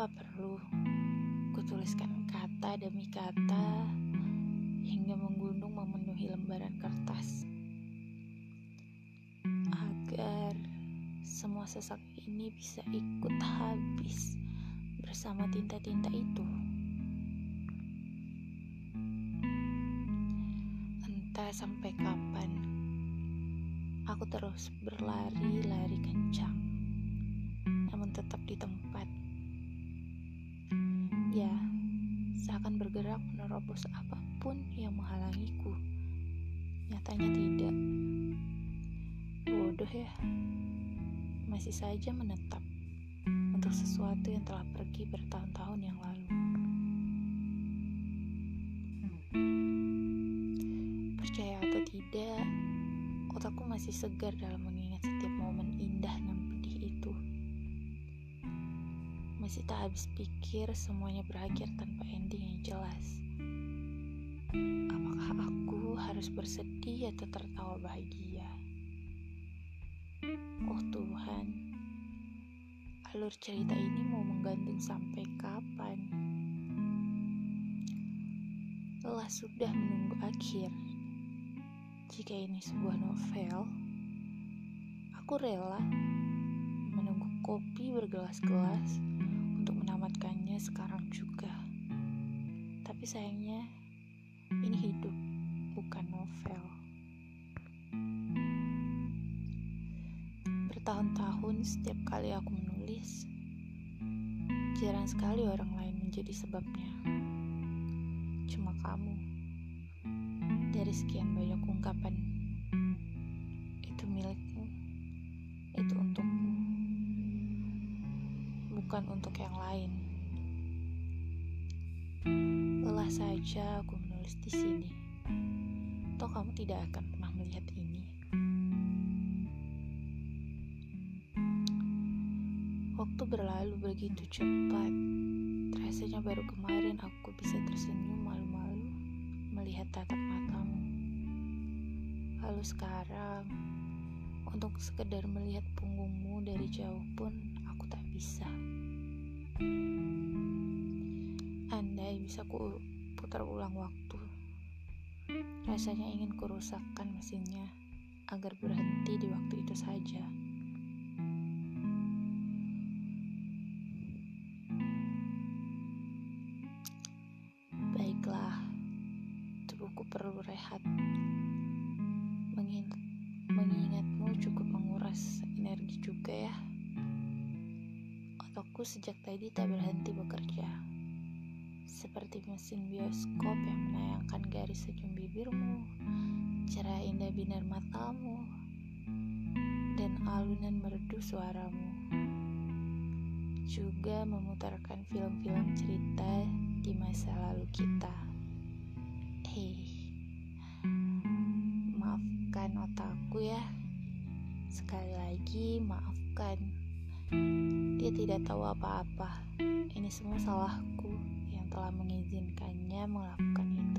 Apa perlu kutuliskan kata demi kata hingga menggunung memenuhi lembaran kertas agar semua sesak ini bisa ikut habis bersama tinta-tinta itu? Entah sampai kapan aku terus berlari seakan bergerak menerobos apa pun yang menghalangiku. Nyatanya tidak. Bodoh ya, masih saja menetap untuk sesuatu yang telah pergi bertahun-tahun yang lalu. Percaya atau tidak, otakku masih segar dalam mengingat setiap momen indah dan pedih itu. Masih tak habis pikir semuanya berakhir tanpa ending jelas. Apakah aku harus bersedih atau tertawa bahagia? Oh Tuhan, alur cerita ini mau menggantung sampai kapan? Lelah sudah menunggu akhir. Jika ini sebuah novel, aku rela menunggu kopi bergelas-gelas untuk menamatkannya sekarang juga. Tapi sayangnya, ini hidup, bukan novel. Bertahun-tahun setiap kali aku menulis, jarang sekali orang lain menjadi sebabnya. Cuma kamu. Dari sekian banyak ungkapan, itu milikmu, itu untukmu, bukan untuk yang lain. Saja aku menulis di sini. Toh kamu tidak akan pernah melihat ini. Waktu berlalu begitu cepat. Rasanya baru kemarin aku bisa tersenyum malu-malu melihat tatap matamu. Lalu sekarang, untuk sekedar melihat punggungmu dari jauh pun aku tak bisa. Andai bisa ku putar ulang waktu, rasanya ingin kurusakkan mesinnya agar berhenti di waktu itu saja. Baiklah, tubuhku perlu rehat. Mengin- mengingatmu cukup menguras energi juga ya. Otakku sejak tadi tak berhenti bekerja. Seperti mesin bioskop yang menayangkan garis senyum bibirmu, cerah indah binar matamu, dan alunan merdu suaramu. Juga memutarkan film-film cerita di masa lalu kita. Hei, maafkan otakku ya. Sekali lagi, maafkan. Dia tidak tahu apa-apa. Ini semua salahku telah mengizinkannya melakukan itu.